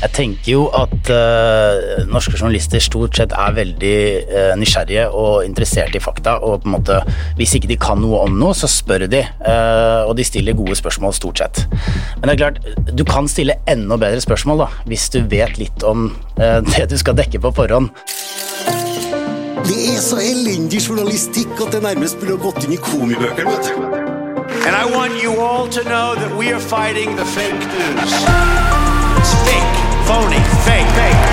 Jeg tenker jo at uh, norske journalister stort sett er veldig uh, nysgjerrige og interessert i fakta. Og på en måte, hvis ikke de kan noe om noe, så spør de. Uh, og de stiller gode spørsmål stort sett. Men det er klart, du kan stille enda bedre spørsmål da, hvis du vet litt om det du skal dekke på forhånd. Det er så elendig journalistikk at det nærmest burde gått inn i komibøkene. vet du. And I want you all to know that we are fighting the fake news. Phony, fake, fake.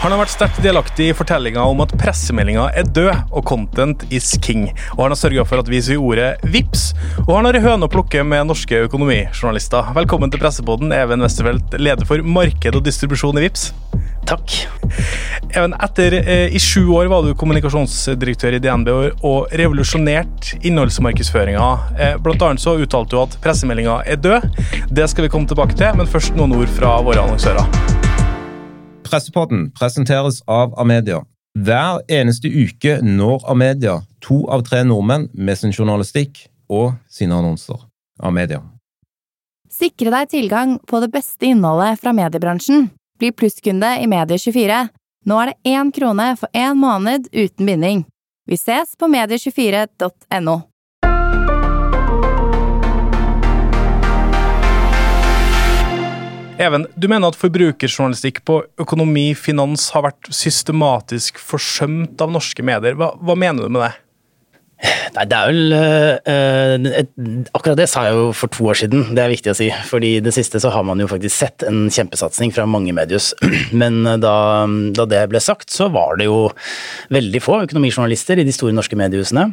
Han har vært sterkt delaktig i fortellinga om at pressemeldinga er død og content is king. Og han har sørga for at vi sier ordet VIPS, og han har ei høne å plukke med norske økonomijournalister. Velkommen til Pressepodden, Even Westerfeldt, leder for marked og distribusjon i VIPS. Takk. Even, etter eh, I sju år var du kommunikasjonsdirektør i DNB og, revolusjonerte revolusjonert innholdsmarkedsføringa. Eh, blant annet så uttalte du at pressemeldinga er død. Det skal vi komme tilbake til, men først noen ord fra våre annonsører. Pressepodden presenteres av Amedia. Hver eneste uke når Amedia to av tre nordmenn med sin journalistikk og sine annonser. Amedia. Sikre deg tilgang på det beste innholdet fra mediebransjen. Bli plusskunde i Medie24. Nå er det én krone for én måned uten binding. Vi ses på medie24.no. Even, du mener at forbrukerjournalistikk på økonomi, finans har vært systematisk forsømt av norske medier. Hva, hva mener du med det? Nei, det er vel øh, et, Akkurat det sa jeg jo for to år siden, det er viktig å si. fordi i det siste så har man jo faktisk sett en kjempesatsing fra mange mediehus. Men da, da det ble sagt, så var det jo veldig få økonomijournalister i de store norske mediehusene.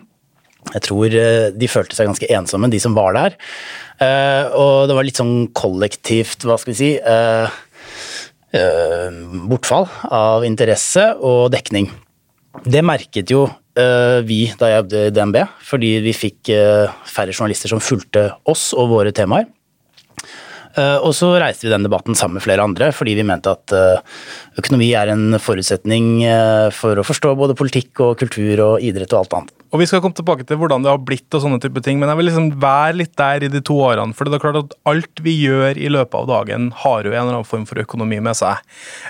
Jeg tror de følte seg ganske ensomme, de som var der. Uh, og det var litt sånn kollektivt, hva skal vi si uh, uh, Bortfall av interesse og dekning. Det merket jo vi da jeg jobbet i DNB, fordi vi fikk færre journalister som fulgte oss og våre temaer. Og så reiste vi den debatten sammen med flere andre, fordi vi mente at økonomi er en forutsetning for å forstå både politikk og kultur og idrett og alt annet. Og Vi skal komme tilbake til hvordan det har blitt, og sånne type ting, men jeg vil liksom være litt der i de to årene. For det er klart at alt vi gjør i løpet av dagen, har jo en eller annen form for økonomi med seg.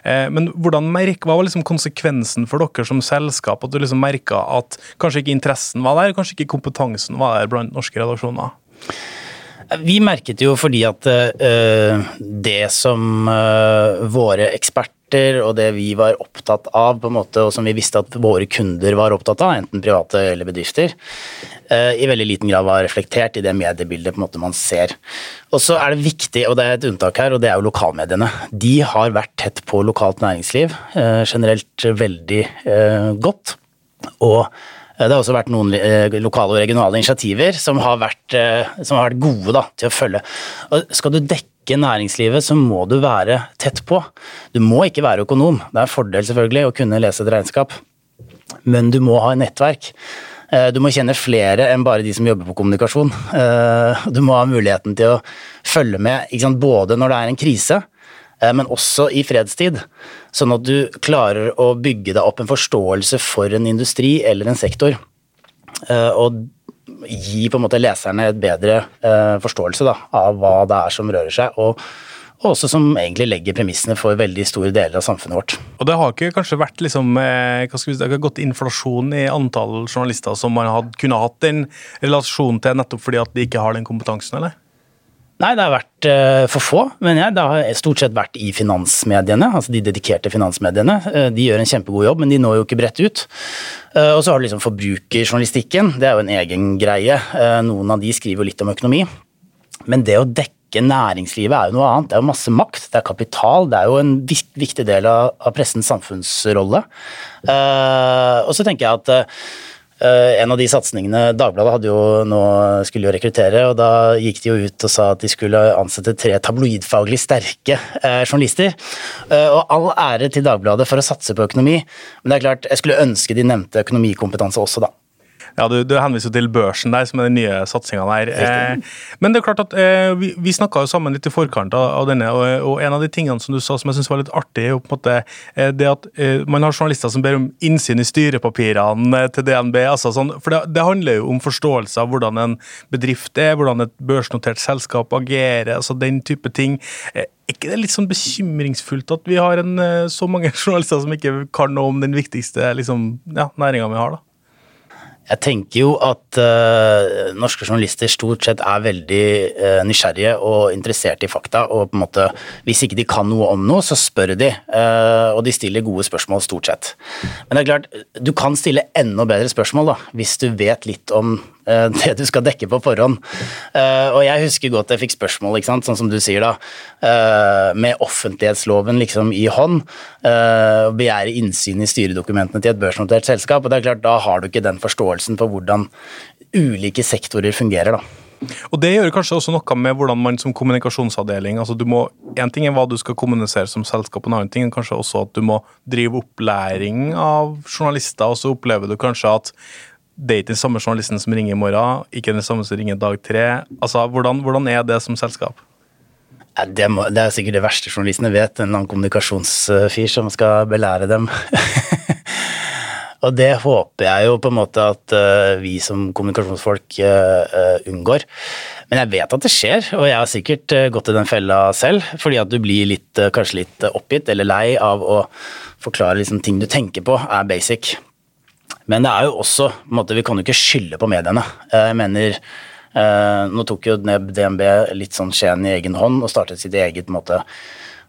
Eh, men hvordan merke, hva var liksom konsekvensen for dere som selskap? At du liksom merka at kanskje ikke interessen var der, kanskje ikke kompetansen var der blant norske redaksjoner? Vi merket jo fordi at uh, det som våre eksperter og det vi var opptatt av, på en måte, og som vi visste at våre kunder var opptatt av, enten private eller bedrifter, uh, i veldig liten grad var reflektert i det mediebildet på en måte man ser. Og så er det viktig, og det er et unntak her, og det er jo lokalmediene. De har vært tett på lokalt næringsliv, generelt veldig godt. og Eh, det har også vært noen eh, lokale og regionale initiativer som har vært, eh, som har vært gode da, til å følge. Og skal du dekke næringslivet, så må du være tett på. Du må ikke være økonom. Det er en fordel selvfølgelig å kunne lese et regnskap, men du må ha et nettverk. Du må kjenne flere enn bare de som jobber på kommunikasjon. Du må ha muligheten til å følge med både når det er en krise, Eh, men også i fredstid. Sånn at du klarer å bygge deg opp en forståelse for en industri eller en sektor. Eh, og gi på en måte leserne et bedre eh, forståelse da, av hva det er som rører seg. og og også som egentlig legger premissene for veldig store deler av samfunnet vårt. Og Det har ikke kanskje vært liksom, hva skal vi si, det har gått inflasjon i antall journalister som man had, kunne hatt den relasjon til, nettopp fordi at de ikke har den kompetansen, eller? Nei, det har vært uh, for få, men jeg. Det har stort sett vært i finansmediene, altså de dedikerte finansmediene. Uh, de gjør en kjempegod jobb, men de når jo ikke bredt ut. Uh, og så har du liksom forbrukerjournalistikken, det er jo en egen greie. noen av de skriver jo litt om økonomi. Men det å dekke næringslivet er jo noe annet. Det er jo masse makt, det er kapital. Det er jo en viktig del av, pressens samfunnsrolle. og så tenker jeg at Eh, en av de satsingene Dagbladet hadde jo nå skulle jo rekruttere, og da gikk de jo ut og sa at de skulle ansette tre tabloidfaglig sterke eh, journalister. Eh, og all ære til Dagbladet for å satse på økonomi, men det er klart, jeg skulle ønske de nevnte økonomikompetanse også, da. Ja, du, du henviser til børsen der, som er den nye satsinga der. Eh, men det er klart at eh, vi, vi snakka jo sammen litt i forkant av, av denne, og, og, en av de tingene som du sa som jeg syns var litt artig, er jo på en måte eh, det at eh, man har journalister som ber om innsyn i styrepapirene eh, til DNB. Altså sånn, for det, det, handler jo om forståelse av hvordan en bedrift er, hvordan et børsnotert selskap agerer, altså den type ting. Eh, er ikke det litt sånn bekymringsfullt at vi har en, så mange journalister som ikke kan noe om den viktigste liksom, ja, næringa vi har? da? Jeg tenker jo at uh, norske journalister stort sett er veldig uh, nysgjerrige og interessert i fakta. Og på en måte, hvis ikke de kan noe om noe, så spør de. Uh, og de stiller gode spørsmål stort sett. Men det er klart, du kan stille enda bedre spørsmål da, hvis du vet litt om det du skal dekke på forhånd. Eh, og jeg husker godt jeg fikk spørsmål, ikke sant? sånn som du sier da, eh, med offentlighetsloven liksom i hånd, og begjære innsyn i styredokumentene til et børsnotert selskap. og det er klart, Da har du ikke den forståelsen for hvordan ulike sektorer fungerer. da. Og Det gjør kanskje også noe med hvordan man som kommunikasjonsavdeling altså du må, En ting er hva du skal kommunisere som selskap, en annen ting er kanskje også at du må drive opplæring av journalister. og så opplever du kanskje at det er ikke den samme journalisten som ringer i morgen, ikke den samme som ringer dag tre. Altså, hvordan, hvordan er det som selskap? Det, må, det, er sikkert det verste journalistene vet, en annen kommunikasjonsfyr som skal belære dem. og det håper jeg jo på en måte at uh, vi som kommunikasjonsfolk uh, unngår. Men jeg vet at det skjer, og jeg har sikkert uh, gått i den fella selv. Fordi at du blir litt, kanskje litt oppgitt eller lei av å forklare liksom, ting du tenker på, er basic. Men det er jo også måte, Vi kan jo ikke skylde på mediene. Eh, jeg mener eh, Nå tok jo DNB litt sånn skjeen i egen hånd og startet sitt eget måte,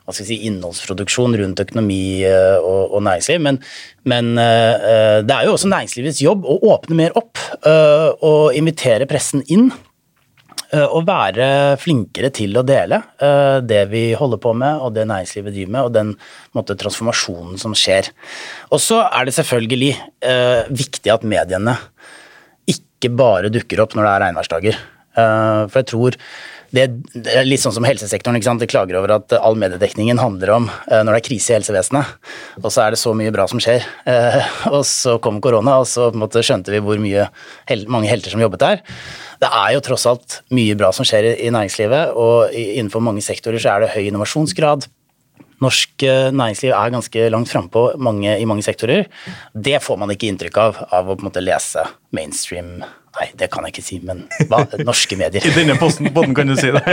hva skal si, innholdsproduksjon rundt økonomi eh, og, og næringsliv. Men, men det er jo også næringslivets jobb å åpne mer opp og invitere pressen inn. Eh, å være flinkere til å dele eh, det vi holder på med og det næringslivet driver med, og den måte, transformasjonen som skjer. Og så er det selvfølgelig eh, viktig at mediene ikke bare dukker opp når det er regnværsdager. for jeg tror det, er litt sånn som helsesektoren. ikke sant? De klager over at all mediedekningen handler om når det er krise i helsevesenet. Og så er det så mye bra som skjer. og så kom korona, og så måte, skjønte vi hvor mye, mange helter som jobbet der det er jo tross alt mye bra som skjer i næringslivet, og innenfor mange sektorer så er det høy innovasjonsgrad. Norsk eh, næringsliv er ganske langt frampå i mange sektorer. Det får man ikke inntrykk av av å på en måte lese mainstream Nei, det kan jeg ikke si, men hva? Norske medier. I denne posten, posten kan du si det.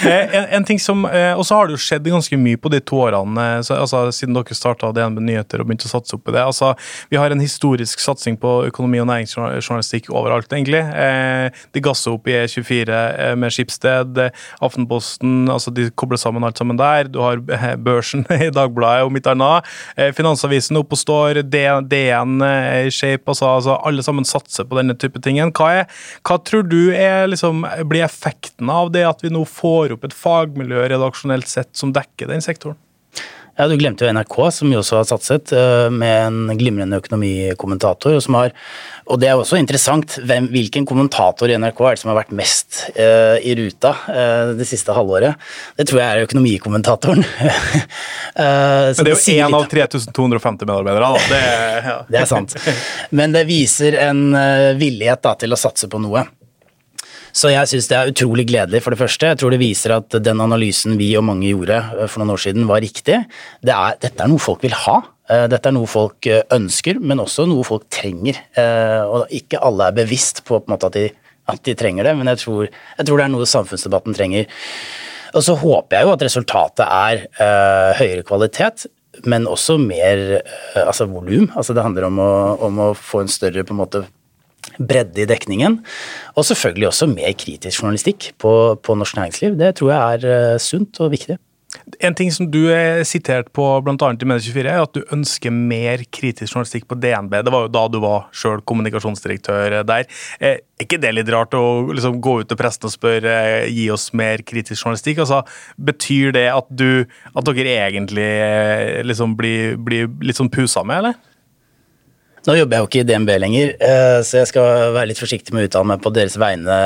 Eh, en, en ting som, eh, Og så har det jo skjedd ganske mye på de to årene så, altså, siden dere starta DNB Nyheter og begynte å satse opp i det. Altså, Vi har en historisk satsing på økonomi og næringsjournalistikk overalt, egentlig. Eh, de gasser opp i E24 med Skipsted, Aftenposten, altså de kobler sammen alt sammen der. Du har Børsen i Dagbladet og mitt annet. Finansavisen oppe og står, DN i shape, altså, altså alle sammen satser på denne type ting. Hva, er, hva tror du er, liksom, blir effekten av det at vi nå får opp et fagmiljø redaksjonelt sett som dekker den sektoren? Ja, Du glemte jo NRK, som jo også har satset, eh, med en glimrende økonomikommentator. Og, som har, og det er også interessant, hvem, hvilken kommentator i NRK er det som har vært mest uh, i ruta uh, det siste halvåret? Det tror jeg er økonomikommentatoren. uh, Men det er jo én av 3250 medarbeidere, da. Det, ja. det, er sant. Men det viser en villighet da, til å satse på noe. Så jeg syns det er utrolig gledelig, for det første. Jeg tror det viser at den analysen vi og mange gjorde eh, for noen år siden, var riktig. Det er, dette er noe folk vil ha. Eh, dette er noe folk eh, ønsker, men også noe folk trenger. Og ikke alle er bevisst på, på måte, at, de, at, de, trenger det, men jeg tror, jeg tror, det er noe samfunnsdebatten trenger. Og så håper jeg jo at resultatet er uh, høyere kvalitet, men også mer uh, altså volum. Altså det handler om å, om å, få en større på en måte bredde i dekningen. Og selvfølgelig også mer kritisk journalistikk på, på norsk næringsliv. Det tror jeg er uh, sunt og viktig. En ting som du er sitert på bl.a. i Medie24, er at du ønsker mer kritisk journalistikk på DNB. Det var jo da du var sjøl kommunikasjonsdirektør der. Er ikke det litt rart å liksom gå ut til pressen og spørre gi oss mer kritisk journalistikk? Altså, betyr det at, du, at dere egentlig liksom blir, blir litt sånn pusa med, eller? Nå jobber jeg jo ikke i DNB lenger, eh, så jeg skal være litt forsiktig med å uttale meg på deres vegne.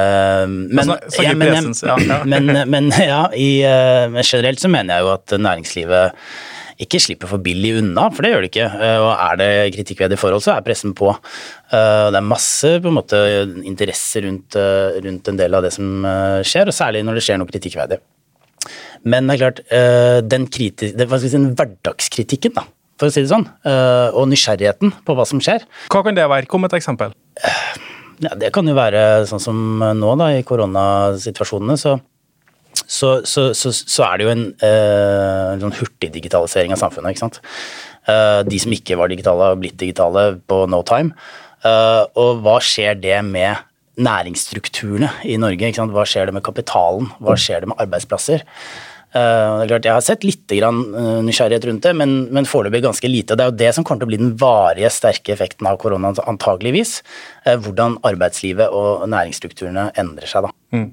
Men, snakker ja, men, presens, ja, ja. men, men ja, i, eh, generelt så mener jeg jo at næringslivet ikke slipper for billig unna, for det gjør det ikke. Eh, Og er det kritikkverdige forhold, så er pressen på. Det er masse på en måte interesse rundt, rundt en del av det som skjer, og særlig når det skjer noe kritikkverdig. Men det er klart, den, kriti den hverdagskritikken, da, for å si det sånn, eh, og nysgjerrigheten på hva som skjer, Hva kan det være? Kom et eksempel. ja, det kan jo være sånn som nå, da, i koronasituasjonene, så, så, så, så, så er det jo en eh, sånn hurtig digitalisering av samfunnet, ikke sant. Eh, de som ikke var digitale, har blitt digitale på no time. Eh, og hva skjer det med næringsstrukturene i Norge? Ikke sant? Hva skjer det med kapitalen? Hva skjer det med arbeidsplasser? Eh, Jeg har sett litt eh, nysgjerrighet rundt det, men, men foreløpig ganske lite. Det er jo det som kommer til å bli den varige, sterke effekten av koronaen, antageligvis. eh, Hvordan arbeidslivet og næringsstrukturene endrer seg. da.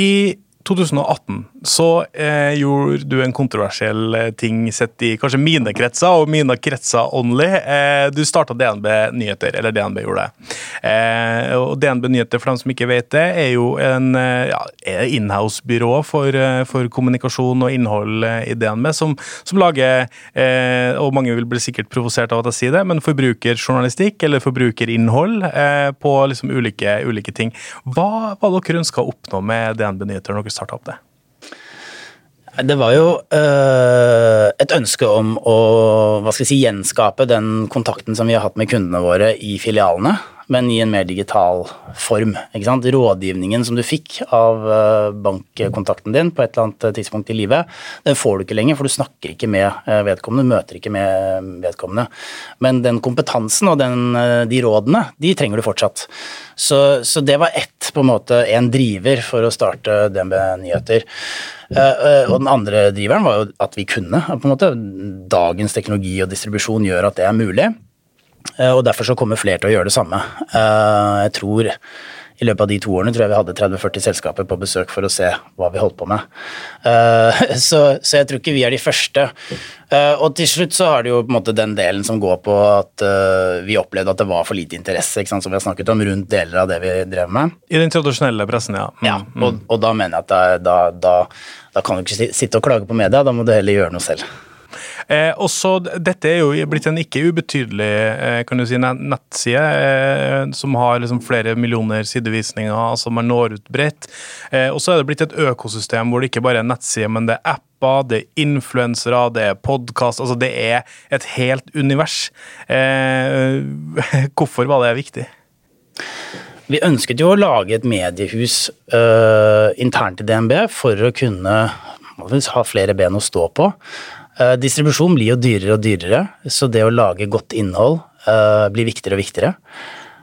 I 2018 så eh, gjorde du en kontroversiell eh, ting sett i kanskje mine kretser, og mine kretser only. Eh, du starta DNB Nyheter, eller DNB gjorde det. Eh, og DNB Nyheter, for dem som ikke vet det, er jo en eh, ja, inhouse-byrå for, eh, for kommunikasjon og innhold i DNB, som, som lager, og mange vil bli sikkert provosert av at jeg sier det, men forbrukerjournalistikk eller forbrukerinnhold på liksom ulike, ulike ting. Hva var dere ønska å oppnå med DNB Nyheter når dere starta opp det? Det var jo øh, et ønske om å hva skal jeg si, gjenskape den kontakten som vi har hatt med kundene våre i filialene, men i en mer digital form. Rådgivningen som du fikk av øh, bankkontakten din på et eller annet tidspunkt i livet, den får du ikke lenger, for du snakker ikke med øh, vedkommende, møter ikke med vedkommende. Men den kompetansen og den, de rådene, de trenger du fortsatt. Så, så det var ett, på en måte, en driver for å starte DNB Nyheter. Eh, eh, og den andre driveren var jo at vi kunne. på en måte Dagens teknologi og distribusjon gjør at det er mulig. Eh, og derfor så kommer flere til å gjøre det samme. Eh, jeg tror i løpet av de to årene tror jeg vi hadde 30-40 selskaper på besøk for å se hva vi holdt på med. Eh, så, så jeg tror ikke vi er de første. Og til slutt så har det jo på en måte den delen som går på at vi opplevde at det var for lite interesse, sant, som vi har snakket om, rundt deler av det vi drev med. I den tradisjonelle pressen, ja. Mm. Ja, og, og da mener jeg at er- da, da, da kan du ikke sitte og klage på media, da må du heller gjøre noe selv. Eh, også, dette er jo blitt en ikke ubetydelig eh, kan du si, nettside, eh, som har liksom flere millioner sidevisninger, altså man når ut bredt. Eh, og så er det blitt et økosystem hvor det ikke bare er nettside, men det er apper, det er influensere, det er podkast. Altså det er et helt univers. Eh, hvorfor var det viktig? Vi ønsket jo å lage et mediehus eh, internt i DNB for å kunne ha flere ben å stå på. Eh, distribusjon blir jo dyrere og dyrere, så det å lage godt innhold øh, blir viktigere og viktigere.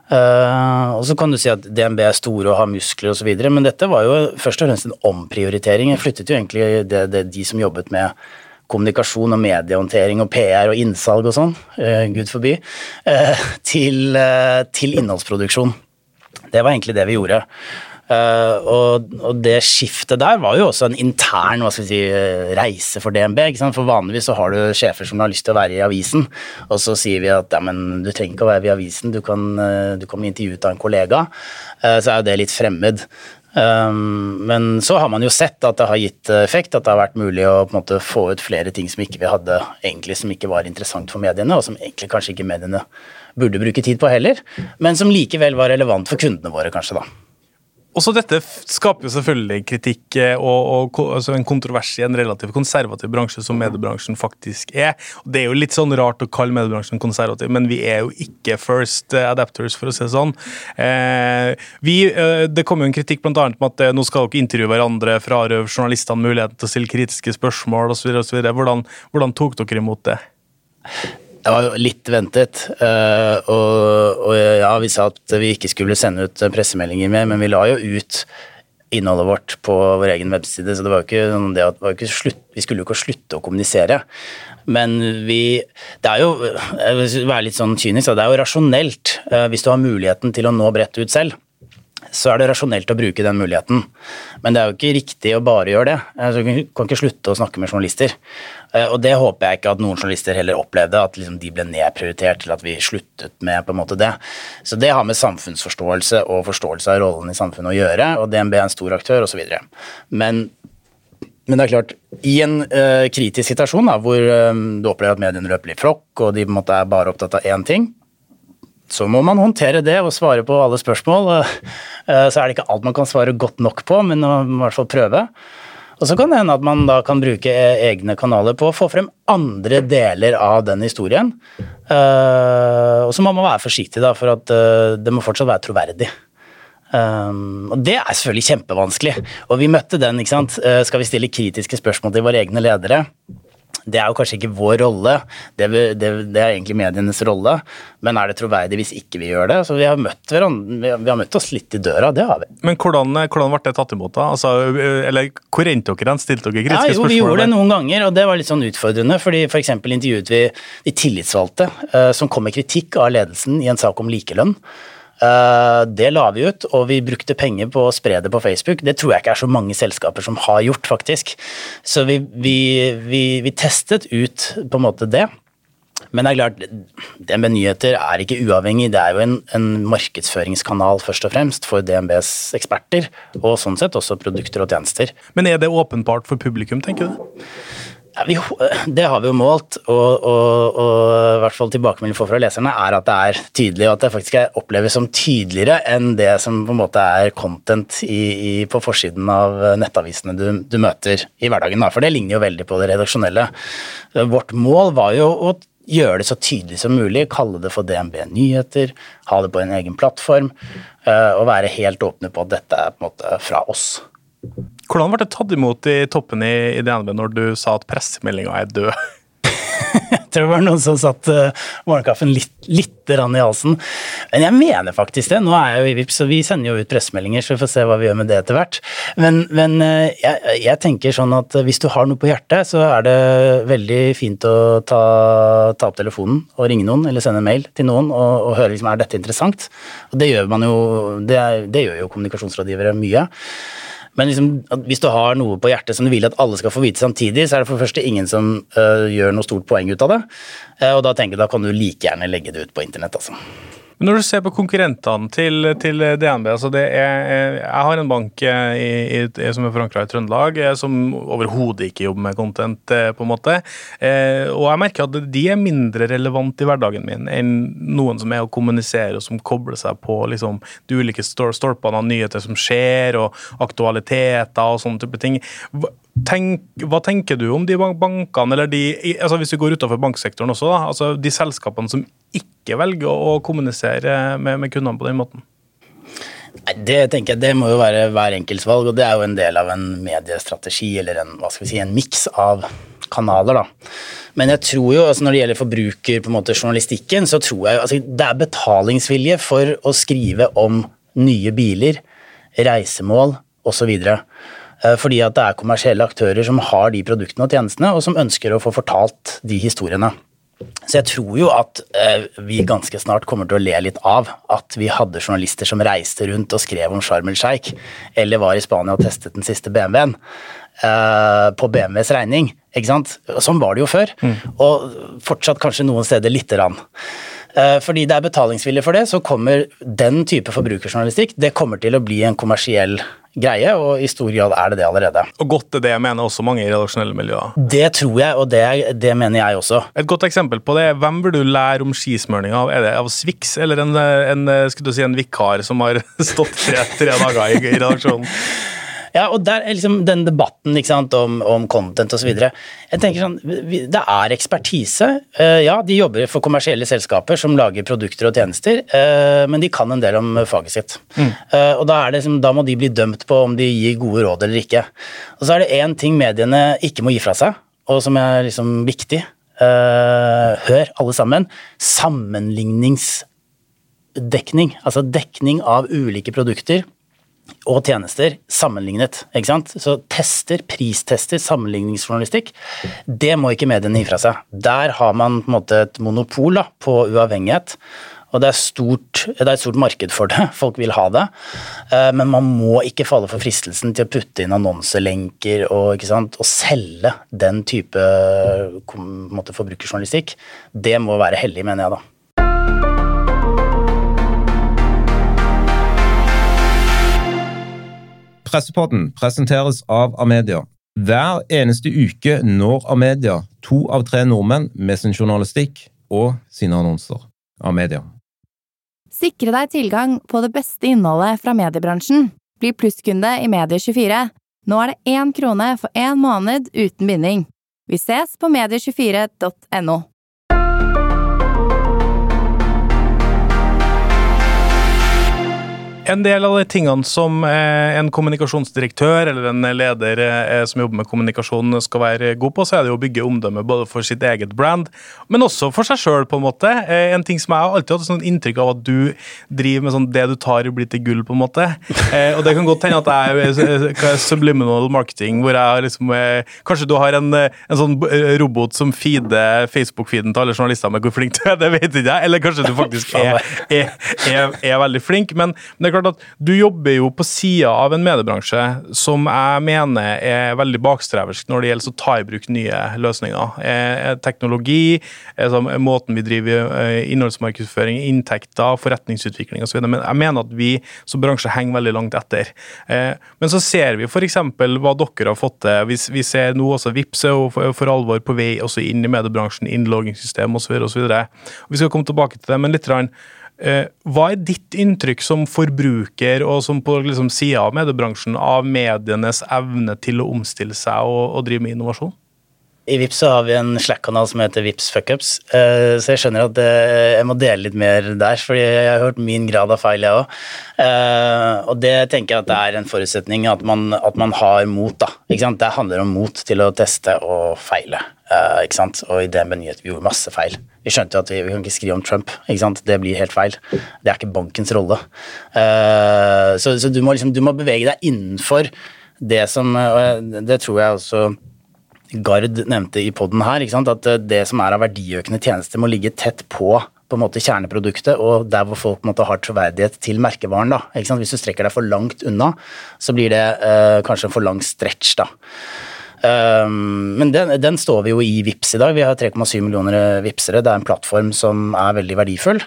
Eh, og så kan du si at DNB er store og har muskler osv., men dette var jo først og fremst en omprioritering. Jeg flyttet jo egentlig det, det, de som jobbet med kommunikasjon og mediehåndtering og PR og innsalg og sånn, eh, gud forby, eh, til, eh, til innholdsproduksjon. Det var egentlig det vi gjorde. Eh, og, og det skiftet der var jo også en intern si, eh, reise for DNB. For vanligvis så har du sjefer som har lyst til å være i avisen, og så sier vi at ja, men du trenger ikke å være i avisen, du kan, eh, du kan bli intervjuet av en kollega. Uh, så er jo det litt fremmed. Um, men så har man jo sett at det har gitt effekt, at det har vært mulig å på en måte få ut flere ting som ikke vi hadde egentlig som ikke var interessant for mediene, og som egentlig kanskje ikke mediene burde bruke tid på heller, men som likevel var relevant for kundene våre, kanskje, da. Også dette skaper jo selvfølgelig kritikk eh, og, og altså en kontrovers i en relativt konservativ bransje som mediebransjen faktisk er. Det er jo litt sånn rart å kalle mediebransjen konservativ, men vi er jo ikke first eh, adapters, for å si det sånn. Eh, vi, det kom jo en kritikk annet med at nå skal dere intervjue hverandre, frarøve journalistene muligheten til å stille kritiske spørsmål osv. Hvordan, hvordan tok dere imot det? Det var jo litt ventet, eh, og, og ja, vi sa at vi ikke skulle sende ut pressemeldinger mer, men vi la jo ut innholdet vårt på vår egen webside, så det var jo ikke det var ikke slutt, vi skulle jo ikke slutte å kommunisere. Men vi Det er jo Jeg vil være litt sånn kynisk, det er jo rasjonelt eh, hvis du har muligheten til å nå bredt ut selv. Så er det rasjonelt å bruke den muligheten. Men det er jo ikke riktig å bare gjøre det. Altså, Du kan ikke slutte å snakke med journalister. Eh, Og det håper jeg ikke at noen journalister heller opplevde, at liksom de ble nedprioritert til at vi sluttet med på en måte det. Så det har med samfunnsforståelse og forståelse av rollen i samfunnet å gjøre, og DNB er en stor aktør osv. Men men det er klart, i en uh, kritisk situasjon da, hvor um, du opplever at mediene løper i frokk, og de på en måte er bare opptatt av én ting, så må man håndtere det og svare på alle spørsmål. Eh, så er det ikke alt man kan svare godt nok på, men man må i hvert fall prøve. Og så kan det hende at man da kan bruke eh, egne kanaler på å få frem andre deler av den historien. Eh, og så må man være forsiktig, da, for at eh, det må fortsatt være troverdig. Um, og det er selvfølgelig kjempevanskelig. Og vi møtte den, ikke sant. Uh, skal vi stille kritiske spørsmål til våre egne ledere? Det er jo kanskje ikke vår rolle, det, det, det er egentlig medienes rolle. Men er det troverdig hvis ikke vi gjør det? Så vi har møtt, vi har, vi har møtt oss litt i døra, det har vi. Men hvordan, hvordan ble det tatt imot, da? Altså, eller hvor endte dere hen? Stilte dere Ja, kritiske jo, spørsmål? vi gjorde det noen ganger, og det var litt sånn utfordrende. fordi For eksempel intervjuet vi de tillitsvalgte eh, som kom med kritikk av ledelsen i en sak om likelønn. Eh, det la vi ut, og vi brukte penger på å spre det på Facebook. Det tror jeg ikke er så mange selskaper som har gjort, faktisk. Så vi, vi, vi, vi testet ut på en måte det. Men det er klart, DNB Nyheter er ikke uavhengig. Det er jo en, en markedsføringskanal først og fremst for DNBs eksperter, og sånn sett også produkter og tjenester. Men er det åpenbart for publikum, tenker du? Ja, vi, det har vi jo målt, og, og, og i hvert fall tilbakemeldingen får fra leserne er at det er tydelig, og at det faktisk er oppleves som tydeligere enn det som på en måte er content i, i, på forsiden av nettavisene du, du møter i hverdagen. Da. For det ligner jo veldig på det redaksjonelle. Vårt mål var jo å gjøre det så tydelig som mulig, kalle det for DNB Nyheter, ha det på en egen plattform, eh, og være helt åpne på at dette er på en måte fra oss. Hvordan ble det tatt imot i toppen i, i DNB når du sa at pressemeldinga er død? Jeg tror det var noen som satt uh, morgenkaffen litt, litt i halsen. Men jeg mener faktisk det. Nå er jeg jo i Vipps, så vi sender jo ut pressemeldinger, så vi får se hva vi gjør med det etter hvert. Men, men uh, jeg, jeg tenker sånn at hvis du har noe på hjertet, så er det veldig fint å ta, ta opp telefonen og ringe noen, eller sende en mail til noen og, og høre liksom, er dette interessant. Og det gjør man jo, det, det gjør jo kommunikasjonsrådgivere mye. Men liksom, hvis du har noe på hjertet som du vil at alle skal få vite samtidig, så er det for det første ingen som uh, gjør noe stort poeng ut av det. Uh, og da tenker jeg da kan du like gjerne legge det ut på internett, altså. Men Når du ser på konkurrentene til, til DNB altså er, Jeg har en bank eh, i, i, som er forankra i Trøndelag, eh, som overhodet ikke jobber med content. eh, på en måte. Eh, og jeg merker at de er mindre relevant i hverdagen min enn noen som er å kommunisere og som kobler seg på liksom, de ulike stolpene av nyheter som skjer, og aktualiteter og sånne type ting. Tenk, hva tenker du om de bankene, eller de, altså hvis vi går utenfor banksektoren også, da, altså de selskapene som ikke velger å kommunisere med, med kundene på den måten? Det tenker jeg, det må jo være hver enkelts valg, og det er jo en del av en mediestrategi, eller en, hva skal vi si, en miks av kanaler, da. Men jeg tror jo, altså når det gjelder forbruker, på en måte journalistikken, så tror jeg jo altså det er betalingsvilje for å skrive om nye biler, reisemål osv. Fordi at det er kommersielle aktører som har de produktene og tjenestene, og som ønsker å få fortalt de historiene. Så jeg tror jo at eh, vi ganske snart kommer til å le litt av at vi hadde journalister som reiste rundt og skrev om Sharm el Sheikh, eller var i Spania og testet den siste BMW-en. eh, på BMWs regning. ikke sant? Sånn var det jo før. Og fortsatt kanskje noen steder lite grann. Eh, Fordi det er betalingsvilje for det, så kommer den type forbrukerjournalistikk det kommer til å bli en kommersiell greie, og i stor grad er det det allerede. Og godt er det mener også mange i redaksjonelle miljøer. Det tror jeg, og det, det mener jeg også. Et godt eksempel på det hvem burde du lære om skismøring av? Er det av Swix eller en, en, skulle du si, en vikar som har stått tre, tre dager i, i redaksjonen? Ja, og der er liksom den debatten sant, om, om content osv. Jeg tenker sånn, Det er ekspertise. Eh, ja, de jobber for kommersielle selskaper som lager produkter og tjenester, eh, men de kan en del om faget sitt. Mm. og da, er det liksom, da må de bli dømt på om de gir gode råd eller ikke. Og så er det én ting mediene ikke må gi fra seg, og som er liksom viktig. Eh, hør, alle sammen. Sammenligningsdekning. Altså dekning av ulike produkter og tjenester sammenlignet. ikke sant? Så tester, pristester, sammenligningsjournalistikk, det må ikke mediene gi fra seg. Der har man på en måte et monopol da, på uavhengighet. Og det er, stort, det er et stort marked for det. Folk vil ha det. Eh, men man må ikke falle for fristelsen til å putte inn annonselenker og, sant, og selge den type måte, forbrukerjournalistikk. Det må være hellig, mener jeg da. Pressepodden presenteres av Amedia. Hver eneste uke når Amedia to av tre nordmenn med sin journalistikk og sine annonser. Amedia. Sikre deg tilgang på det beste innholdet fra mediebransjen. Bli plusskunde i Medie24. Nå er det én krone for én måned uten binding. Vi ses på medie24.no. En del av de tingene som eh, en kommunikasjonsdirektør eller en leder eh, som jobber med kommunikasjon skal være god på, så er det å bygge omdømme både for sitt eget brand, men også for seg sjøl, på en måte. Eh, en ting som jeg har alltid hatt sånn inntrykk av at du driver med sånn det du tar blir til gull, på en måte. Og det kan godt hende at jeg er subliminal marketing, hvor jeg har liksom Kanskje du har en, en sånn robot som feeder Facebook-feeden til alle journalister med hvor flink du er, det vet ikke jeg. Eller kanskje du faktisk er, er, er, er veldig flink. Men, men det er klart at du jobber jo på sida av en mediebransje som jeg mener er veldig bakstreversk når det gjelder å ta i bruk nye løsninger. Eh, teknologi, altså, måten vi driver eh, innholdsmarkedsføring, inntekter, forretningsutvikling osv. Men jeg mener at vi som bransje henger veldig langt etter. Eh, men så ser vi f.eks. hva dere har fått til. Vi, ser nå også Vipps er for, alvor på vei også inn i mediebransjen, innloggingssystem osv. Vi skal komme tilbake til det, men litt rann, Eh, hva er ditt inntrykk som forbruker og som på liksom sida av mediebransjen av medienes evne til å omstille seg og, og drive med innovasjon? I Vips har vi en Slack-kanal som heter Vips Fuckups, så jeg skjønner at jeg må dele litt mer der, fordi jeg har hørt min grad av feil, jeg òg. Og det tenker jeg at det er en forutsetning, at man, at man har mot, da. Det handler om mot til å teste og feile. Ikke sant? Og i DNB Nyhet vi gjorde masse feil. Vi skjønte at vi, vi kan ikke skrive om Trump. ikke sant? Det blir helt feil. Det er ikke bankens rolle. så, så du, må liksom, du må bevege deg innenfor det som og Det tror jeg også Gard nevnte i poden her, at det som er av verdiøkende tjenester, må ligge tett på på en måte kjerneproduktet og der hvor folk på en måte har troverdighet til merkevaren. da, Hvis du strekker deg for langt unna, så blir det uh, kanskje en for lang stretch. da. Um, men den, den, står vi jo i VIPS i dag. Vi har 3,7 millioner vipsere. Det er en plattform som er veldig verdifull.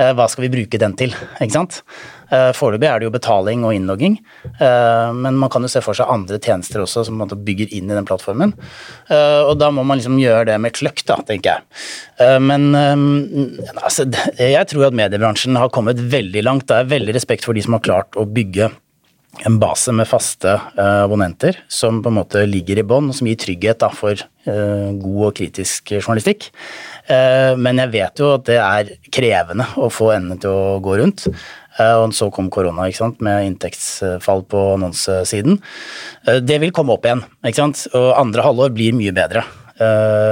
Uh, hva skal vi bruke den til? ikke sant? Uh, Foreløpig er det jo betaling og innlogging, men man kan jo se for seg andre tjenester også som man bygger inn i den plattformen. og da må man liksom gjøre det med kløkt, da, tenker jeg. men um, altså, jeg tror at mediebransjen har kommet veldig langt. Det er veldig respekt for de som har klart å bygge en base med faste uh, abonnenter som på en måte ligger i bånn, som gir trygghet da, for uh, god og kritisk journalistikk. Uh, men jeg vet jo at det er krevende å få endene til å gå rundt. Og så kom korona ikke sant? med inntektsfall på annonsesiden. Det vil komme opp igjen, ikke sant? og andre halvår blir mye bedre.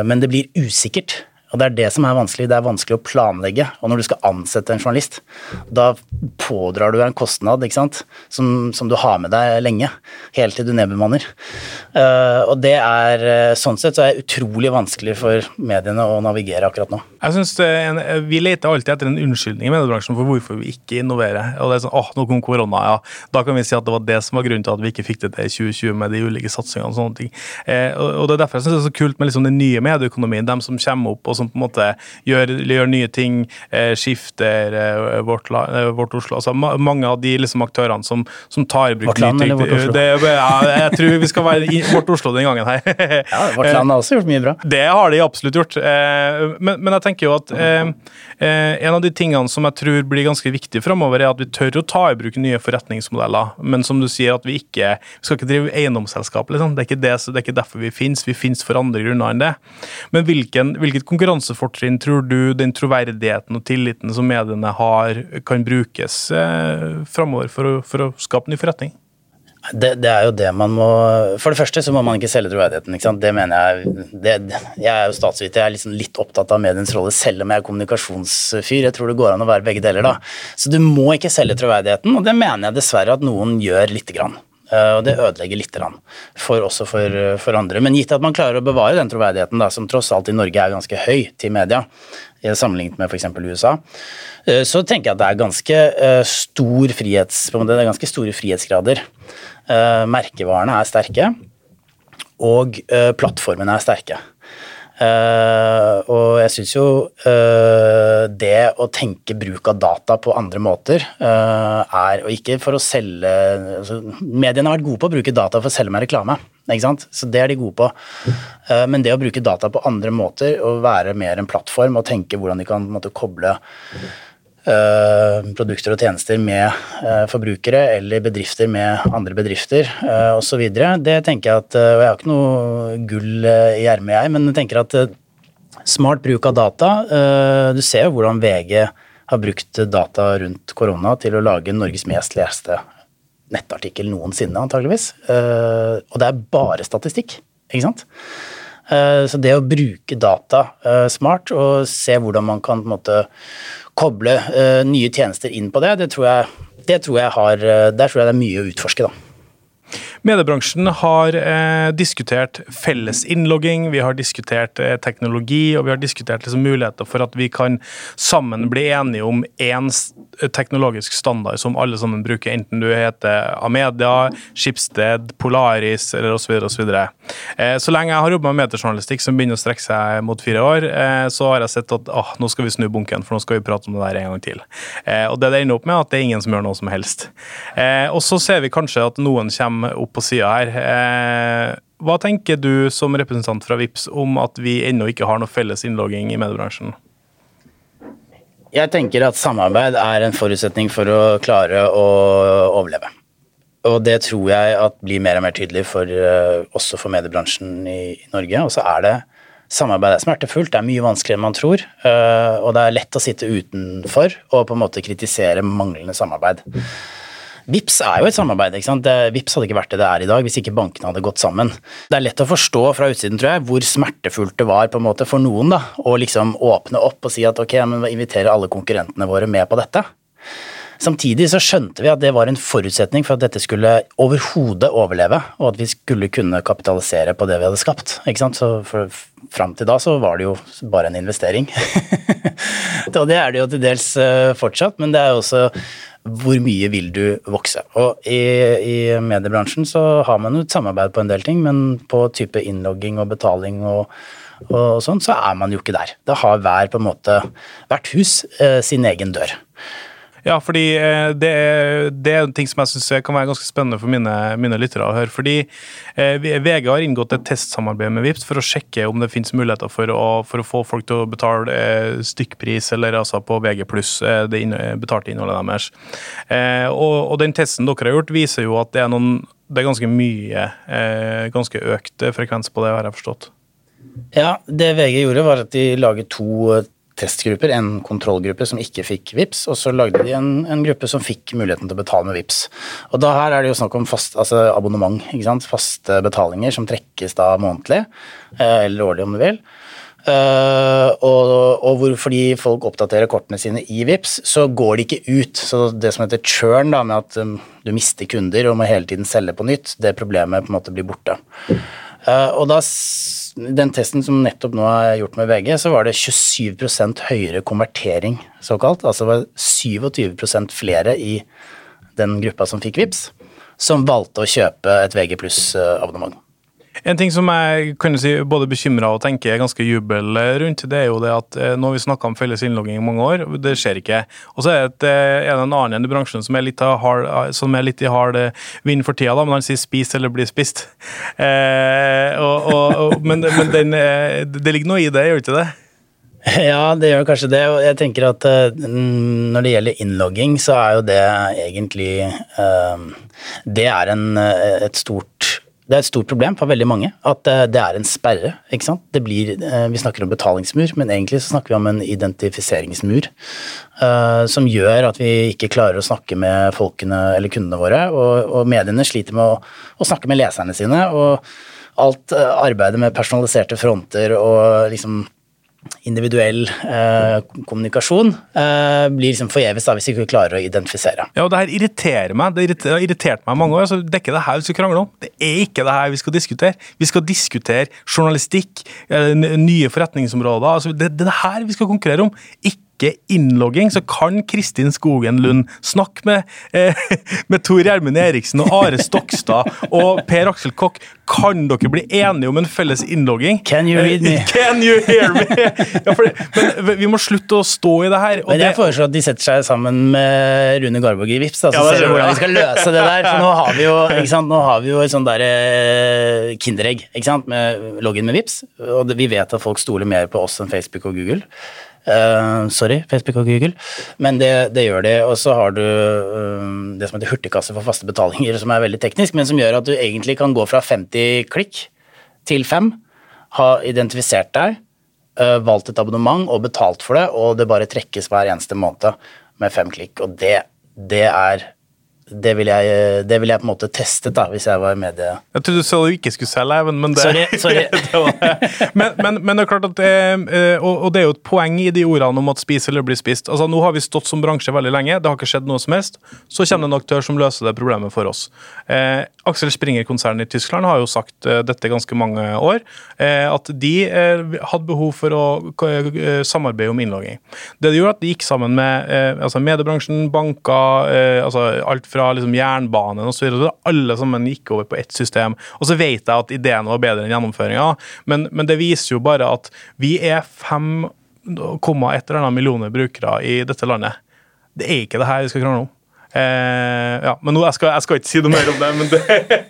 Men det blir usikkert. Og Det er det som er vanskelig. Det er vanskelig å planlegge. Og når du skal ansette en journalist, da pådrar du en kostnad ikke sant? Som, som du har med deg lenge. Helt til du nedbemanner. Uh, og det er sånn sett så er det utrolig vanskelig for mediene å navigere akkurat nå. Jeg synes en, Vi leter alltid etter en unnskyldning i mediebransjen for hvorfor vi ikke innoverer. Og det er sånn, åh, nå kom korona, ja. Da kan vi si at det var det som var grunnen til at vi ikke fikk det til i 2020 med de ulike satsingene og sånne ting. Uh, og, og, det er derfor jeg synes det er så kult med liksom den nye medieøkonomien, dem som kommer opp og som på en måte gjør, gjør nye ting, eh, skifter eh, vårt, eh, vårt, Oslo. Altså mange av de liksom, aktørene som, som, tar i bruk Vårt land eller Vårt Oslo? Det, ja, jeg tror vi skal være i Vårt Oslo den gangen her. ja, Vårt land har også gjort mye bra. Det har de absolutt gjort. Men, men, jeg tenker jo at en av de tingene som jeg tror blir ganske viktig framover, er at vi tør å ta i bruk nye forretningsmodeller. Men som du sier, at vi ikke vi skal ikke drive eiendomsselskap. Liksom. Det, er ikke det, det er ikke derfor vi finnes. Vi finnes for andre grunner enn det. Men hvilken, hvilket konkurransefortrinn tror du den troverdigheten og tilliten som mediene har, kan brukes eh, framover for, for å skape ny forretning? Det, det, er jo det man må For det første så må man ikke selge troverdigheten. ikke sant? Det mener jeg det, Jeg er jo statsviter, jeg er liksom litt opptatt av mediens rolle, selv om jeg er kommunikasjonsfyr. Jeg tror det går an å være begge deler, da. Så du må ikke selge troverdigheten, og det mener jeg dessverre at noen gjør lite grann. Eh, og det ødelegger litt, for, også for, for, andre. Men gitt at man klarer å bevare den troverdigheten, da, som tross alt i Norge er ganske høy til media, sammenlignet med f.eks. USA, eh, så tenker jeg at det er ganske stor frihets, det er ganske store frihetsgrader. Merkevarene er sterke, og plattformene er sterke. Uh, og jeg syns jo uh, det å tenke bruk av data på andre måter uh, er Og ikke for å selge altså, Mediene har vært gode på å bruke data for å selge meg reklame. Ikke sant? Så det er de gode på. men det å bruke data på andre måter og være mer en plattform og tenke hvordan de kan måte, koble Uh, produkter og tjenester med uh, forbrukere eller bedrifter med andre bedrifter uh, osv. Det tenker jeg at Og jeg har ikke noe gull i ermet, jeg, men jeg tenker at smart bruk av data Du ser jo hvordan VG har brukt data rundt korona til å lage Norges mest leste nettartikkel noensinne, antageligvis. Og det er bare statistikk, ikke sant? Så det å bruke data smart og se hvordan man kan på en måte koble uh, nye tjenester inn på det, det tror jeg, det tror jeg har, eh, der tror jeg det er mye å utforske. da. Mediebransjen har eh, diskutert felles innlogging, vi har diskutert eh, teknologi og vi har diskutert liksom, muligheter for at vi kan sammen bli enige om én teknologisk standard som alle sammen bruker, enten du heter Amedia, Skipsted, Polaris eller osv. osv. Eh, så lenge jeg har jobba med mediejournalistikk som begynner å strekke seg mot fire år, eh, så har jeg sett at åh, nå skal vi snu bunken, for nå skal vi prate om det der en gang til. Eh, og det det ender opp med, at det er ingen som gjør noe som helst. Eh, og så ser vi kanskje at noen kommer opp på sida her. Eh, hva tenker du som representant fra VIPS om at vi ennå ikke har noe felles innlogging i mediebransjen? Jeg tenker at samarbeid er en forutsetning for å klare å overleve. Og det tror jeg at blir mer og mer tydelig for, uh, også for mediebransjen i, Norge. Og så er det samarbeid er smertefullt, det er mye vanskeligere enn man tror. Uh, og det er lett å sitte utenfor og på en måte kritisere manglende samarbeid. Vips er jo et samarbeid. ikke sant? Vips hadde ikke vært det det er i dag hvis ikke bankene hadde gått sammen. Det er lett å forstå fra utsiden, tror jeg, hvor smertefullt det var på en måte for noen da, å liksom åpne opp og si at ok, men inviterer alle konkurrentene våre med på dette. Samtidig så skjønte vi at det var en forutsetning for at dette skulle overhodet overleve, og at vi skulle kunne kapitalisere på det vi hadde skapt. ikke sant? Så for, Fram til da så var det jo bare en investering. og det er det jo til dels eh, fortsatt, men det er jo også hvor mye vil du vokse? Og i, i, mediebransjen så har man jo et samarbeid på en del ting, men på type innlogging og betaling og, og sånn, så er man jo ikke der. Da har hver på en måte, hvert hus eh, sin egen dør. Ja, fordi eh, det er, det er en ting som jeg syns kan være ganske spennende for mine, mine lyttere å høre. Fordi eh, VG har inngått et testsamarbeid med Vipps for å sjekke om det finnes muligheter for å, for å få folk til å betale eh, stykkpris, eller altså på VG det betalte innholdet deres. Og, og, den testen dere har gjort, viser jo at det er, noen, det er ganske mye, ganske økt frekvens på det, har jeg forstått. Ja, det VG gjorde, var at de laget to testgrupper, en kontrollgruppe som ikke fikk VIPS, og så lagde de en, en, gruppe som fikk muligheten til å betale med VIPS. Og da her er det jo snakk om fast, altså abonnement, ikke sant? faste betalinger som trekkes da månedlig, eh, eller årlig om du vil. Uh, og, og hvor, fordi folk oppdaterer kortene sine i VIPS, så går de ikke ut. Så det som heter churn, da, med at um, du mister kunder og må hele tiden selge på nytt, det problemet på en måte blir borte. Uh, og da den testen som nettopp nå er gjort med VG, så var det 27% høyere konvertering, såkalt. Altså det var 27% flere i den gruppa som fikk VIPS, som valgte å kjøpe et VG pluss-abonnement. En ting som jeg kan si både bekymra og tenker ganske jubel rundt, det er jo det at eh, nå har vi snakka om felles innlogging i mange år, det skjer ikke. Og så er det, eh, en annen igjen i bransjen som er litt, hard, som er litt i hard eh, vind for tida, da, men han sier 'spis eller bli spist'. Eh, og, og, men, men den, det ligger noe i det, gjør ikke det? Ja, det gjør kanskje det. Og jeg tenker at når det gjelder innlogging, så er jo det egentlig Det er en, et stort det er et stort problem for veldig mange at eh, det er en sperre. ikke sant? Det blir, eh, Vi snakker om betalingsmur, men egentlig så snakker vi om en identifiseringsmur. Uh, som gjør at vi ikke klarer å snakke med folkene eller kundene våre. Og, og mediene sliter med å, å, snakke med leserne sine. Og alt arbeidet med personaliserte fronter og liksom individuell eh, kommunikasjon eh, blir liksom forgjeves hvis vi ikke klarer å identifisere. Ja, og Det her irriterer meg. Det har irritert meg mange år. altså Det er ikke det her vi skal krangle om. Det er ikke det her vi skal diskutere. Vi skal diskutere journalistikk, eh, nye forretningsområder. altså Det det er det her vi skal konkurrere om. Ikke innlogging, så kan Kristin Skogen Lund snakke med, eh, med Tor Gjermund Eriksen og Are Stokstad og Per Aksel Kokk. Kan dere bli enige om en felles innlogging? Can you read me? Can you hear me? Ja, for, men vi må slutte å stå i det her. Men det- jeg foreslår at de setter seg sammen med Rune Garborg i Vips, da, så Ja, ser vi hvordan vi skal løse det der. For nå har vi jo, ikke? Nå har vi jo et sånt der eh, kinderegg ikke med login med Vips, og det, vi vet at folk stoler mer på oss enn Facebook og Google. Eh, sorry, Facebook og Google, men det, det gjør det. Og så har du uh, det som heter hurtigkasse for faste betalinger, som er veldig teknisk, men som gjør at du egentlig kan gå fra 50 klikk til 5, ha identifisert deg, uh, valgt et abonnement og betalt for det, og det bare trekkes hver eneste måned med fem klikk. Og det, det er det ville jeg, det vil jeg på en måte testet da, hvis jeg var i media. Jeg trodde du sa du ikke skulle selge, Even, men det Sorry, sorry. det var det. Men, men, men det er klart at eh, og, og det er jo et poeng i de ordene om at spis eller bli spist. Altså Nå har vi stått som bransje veldig lenge, det har ikke skjedd noe som helst. Så kommer det en aktør som løser det problemet for oss. Eh, Aksel Springer-konsernet i Tyskland har jo sagt eh, dette ganske mange år, eh, at de eh, hadde behov for å eh, samarbeide om innlogging. Det de gjorde, at de gikk sammen med eh, altså mediebransjen, banker, eh, altså alt fra liksom jernbanen osv. Alle sammen gikk over på ett system. Og så vet jeg at ideen var bedre enn gjennomføringa, men, men det viser jo bare at vi er 5,1 eller annet millioner brukere i dette landet. Det er ikke det her vi skal krangle om. Eh, ja, men nå, jeg, skal, jeg skal ikke si noe mer om det, men, det,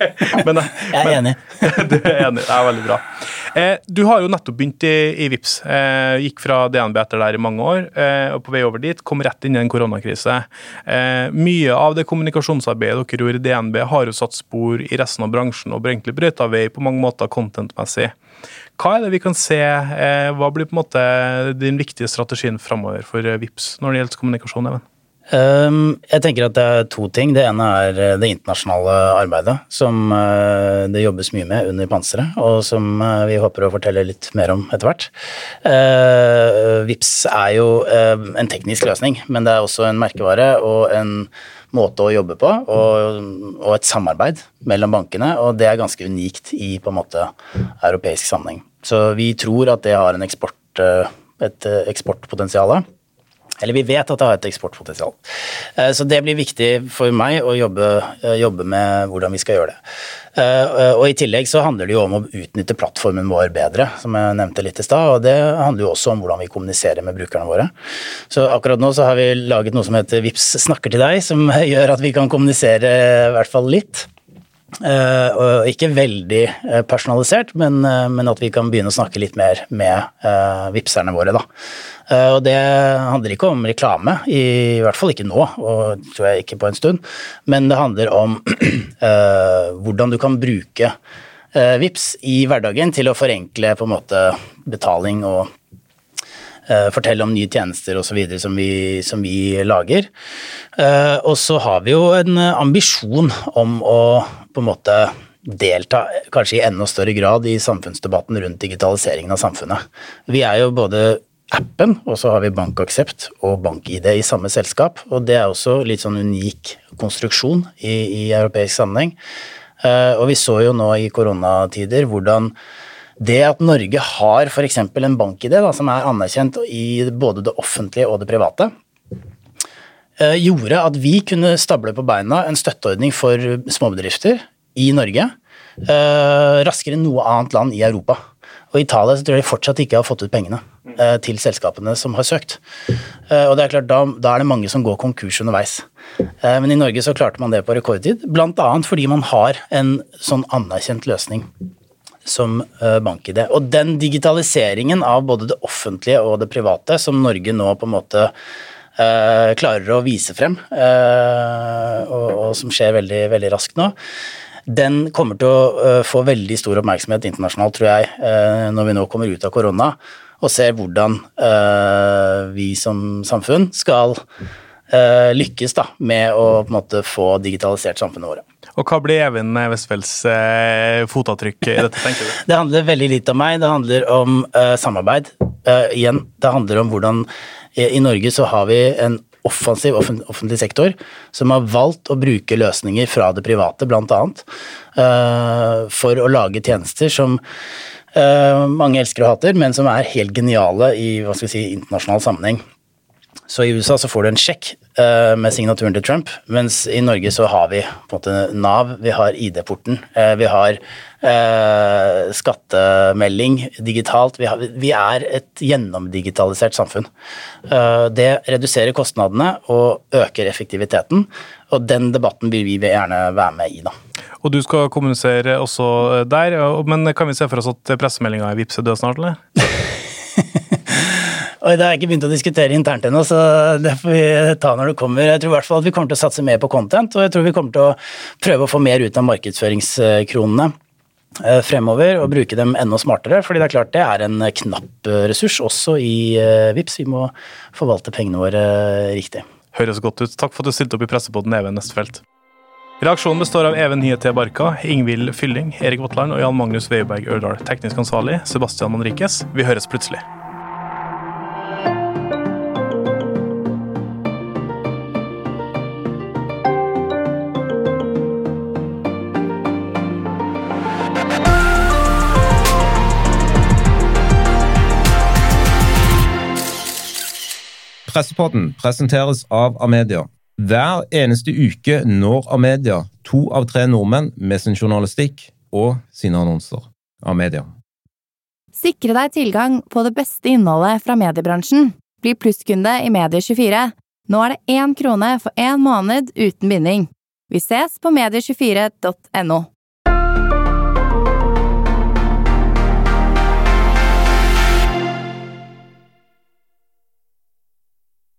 men Jeg er enig. det er enig. Det er veldig bra. Eh, du har jo nettopp begynt i, i VIPS. Eh, gikk fra DNB etter der i mange år, eh, og på vei over dit kom rett inn i en koronakrise. Mye av det kommunikasjonsarbeidet dere gjorde i DNB, har jo satt spor i resten av bransjen og egentlig brøyta vei på mange måter contentmessig. Hva er det vi kan se, hva blir på en måte den viktige strategien framover for VIPS når det gjelder kommunikasjon? Even? Um, jeg tenker at det er to ting. Det ene er eh, det internasjonale arbeidet, som eh, det jobbes mye med under panseret, og som eh, vi håper å fortelle litt mer om etter hvert. VIPS er jo en teknisk løsning, men det er også en merkevare og en måte å jobbe på, og, og et samarbeid mellom bankene, og det er ganske unikt i på en måte europeisk sammenheng. Så vi tror at det har eksport, et eksportpotensial. Eller vi vet at det har et eksportpotensial. Eh, Så det blir viktig for meg å jobbe, eh, jobbe med hvordan vi skal gjøre det. Eh, Og i tillegg så handler det jo om å utnytte plattformen vår bedre, som jeg nevnte litt i stad. Og det handler jo også om hvordan vi kommuniserer med brukerne våre. Så akkurat nå så har vi laget noe som heter Vips snakker til deg, som gjør at vi kan kommunisere i hvert fall litt. Og ikke veldig eh, personalisert, men, eh, men at vi kan begynne å snakke litt mer med uh, vipserne våre. Da. Og det handler ikke om reklame, i, hvert fall ikke nå, og tror jeg ikke på en stund, men det handler om hvordan du kan bruke Vips i hverdagen til å forenkle på en måte betaling og fortelle om nye tjenester osv. Som, vi- som vi lager. Og så har vi jo en ambisjon om å på en måte delta kanskje i enda større grad i samfunnsdebatten rundt digitaliseringen av samfunnet. Vi er jo både appen, og så har vi BankAksept og BankID i samme selskap. Og det er også litt sånn unik konstruksjon i, i europeisk sammenheng. Eh, og vi så jo nå i koronatider hvordan det at Norge har f.eks. en bank-ID som er anerkjent i både det offentlige og det private, gjorde at vi kunne stable på beina en støtteordning for småbedrifter i Norge eh, raskere enn noe annet land i Europa. Og I Italia så tror jeg de fortsatt ikke har fått ut pengene eh, til selskapene som har søkt. Eh, og det er klart, da, da er det mange som går konkurs underveis. Eh, men i Norge så klarte man det på rekordtid, bl.a. fordi man har en sånn anerkjent løsning som eh, bank-ID. Og den digitaliseringen av både det offentlige og det private som Norge nå på en måte eh, klarer å vise frem, eh, og, og som skjer veldig, veldig raskt nå, den kommer til å eh, få veldig stor oppmerksomhet internasjonalt, tror jeg, eh, når vi nå kommer ut av korona og ser hvordan eh, vi som samfunn skal eh, lykkes da, med å på en måte få digitalisert samfunnet vårt. Og hva blir Even Westfelds eh, fotavtrykk i dette, tenker du? Det handler veldig lite om meg. Det handler om eh, samarbeid. Eh, igjen, det handler om hvordan I i Norge så har vi en offensiv offentlig sektor som har valgt å bruke løsninger fra det private, blant annet, eh, for å lage tjenester som eh, mange elsker og hater, men som er helt geniale i hva skal vi si, internasjonal sammenheng. Så i USA så får du en sjekk uh, med signaturen til Trump, mens i Norge så har vi på en måte Nav, vi har ID-porten, uh, vi har uh, skattemelding digitalt. Vi, har, vi, er et gjennomdigitalisert samfunn. Eh, det reduserer kostnadene og øker effektiviteten, og den debatten vil vi gjerne være med i, da. Og du skal kommunisere også der, men kan vi se for oss at pressemeldinga er død snart, eller? Og det har jeg ikke begynt å diskutere internt ennå, så det får vi ta når det kommer. Jeg tror i hvert fall at vi kommer til å satse mer på content, og jeg tror vi kommer til å prøve å få mer ut av markedsføringskronene eh, fremover og bruke dem enda smartere, fordi det er klart det er en knapp ressurs også i eh, VIPS. Vi må forvalte pengene våre riktig. Høres godt ut. Takk for at du stilte opp i pressepodden Even Nestfeldt. Reaksjonen består av Even Hiet. Barka, Ingvild Fylling, Erik Votland og Jan Magnus Weiberg Ørdal. Teknisk ansvarlig Sebastian Manrikes. Vi høres plutselig. Pressepodden presenteres av Amedia. Hver eneste uke når Amedia to av tre nordmenn med sin journalistikk og sine annonser. Amedia. Sikre deg tilgang på det beste innholdet fra mediebransjen. Bli plusskunde i Medie24. Nå er det én krone for én måned uten binding. Vi ses på medie24.no.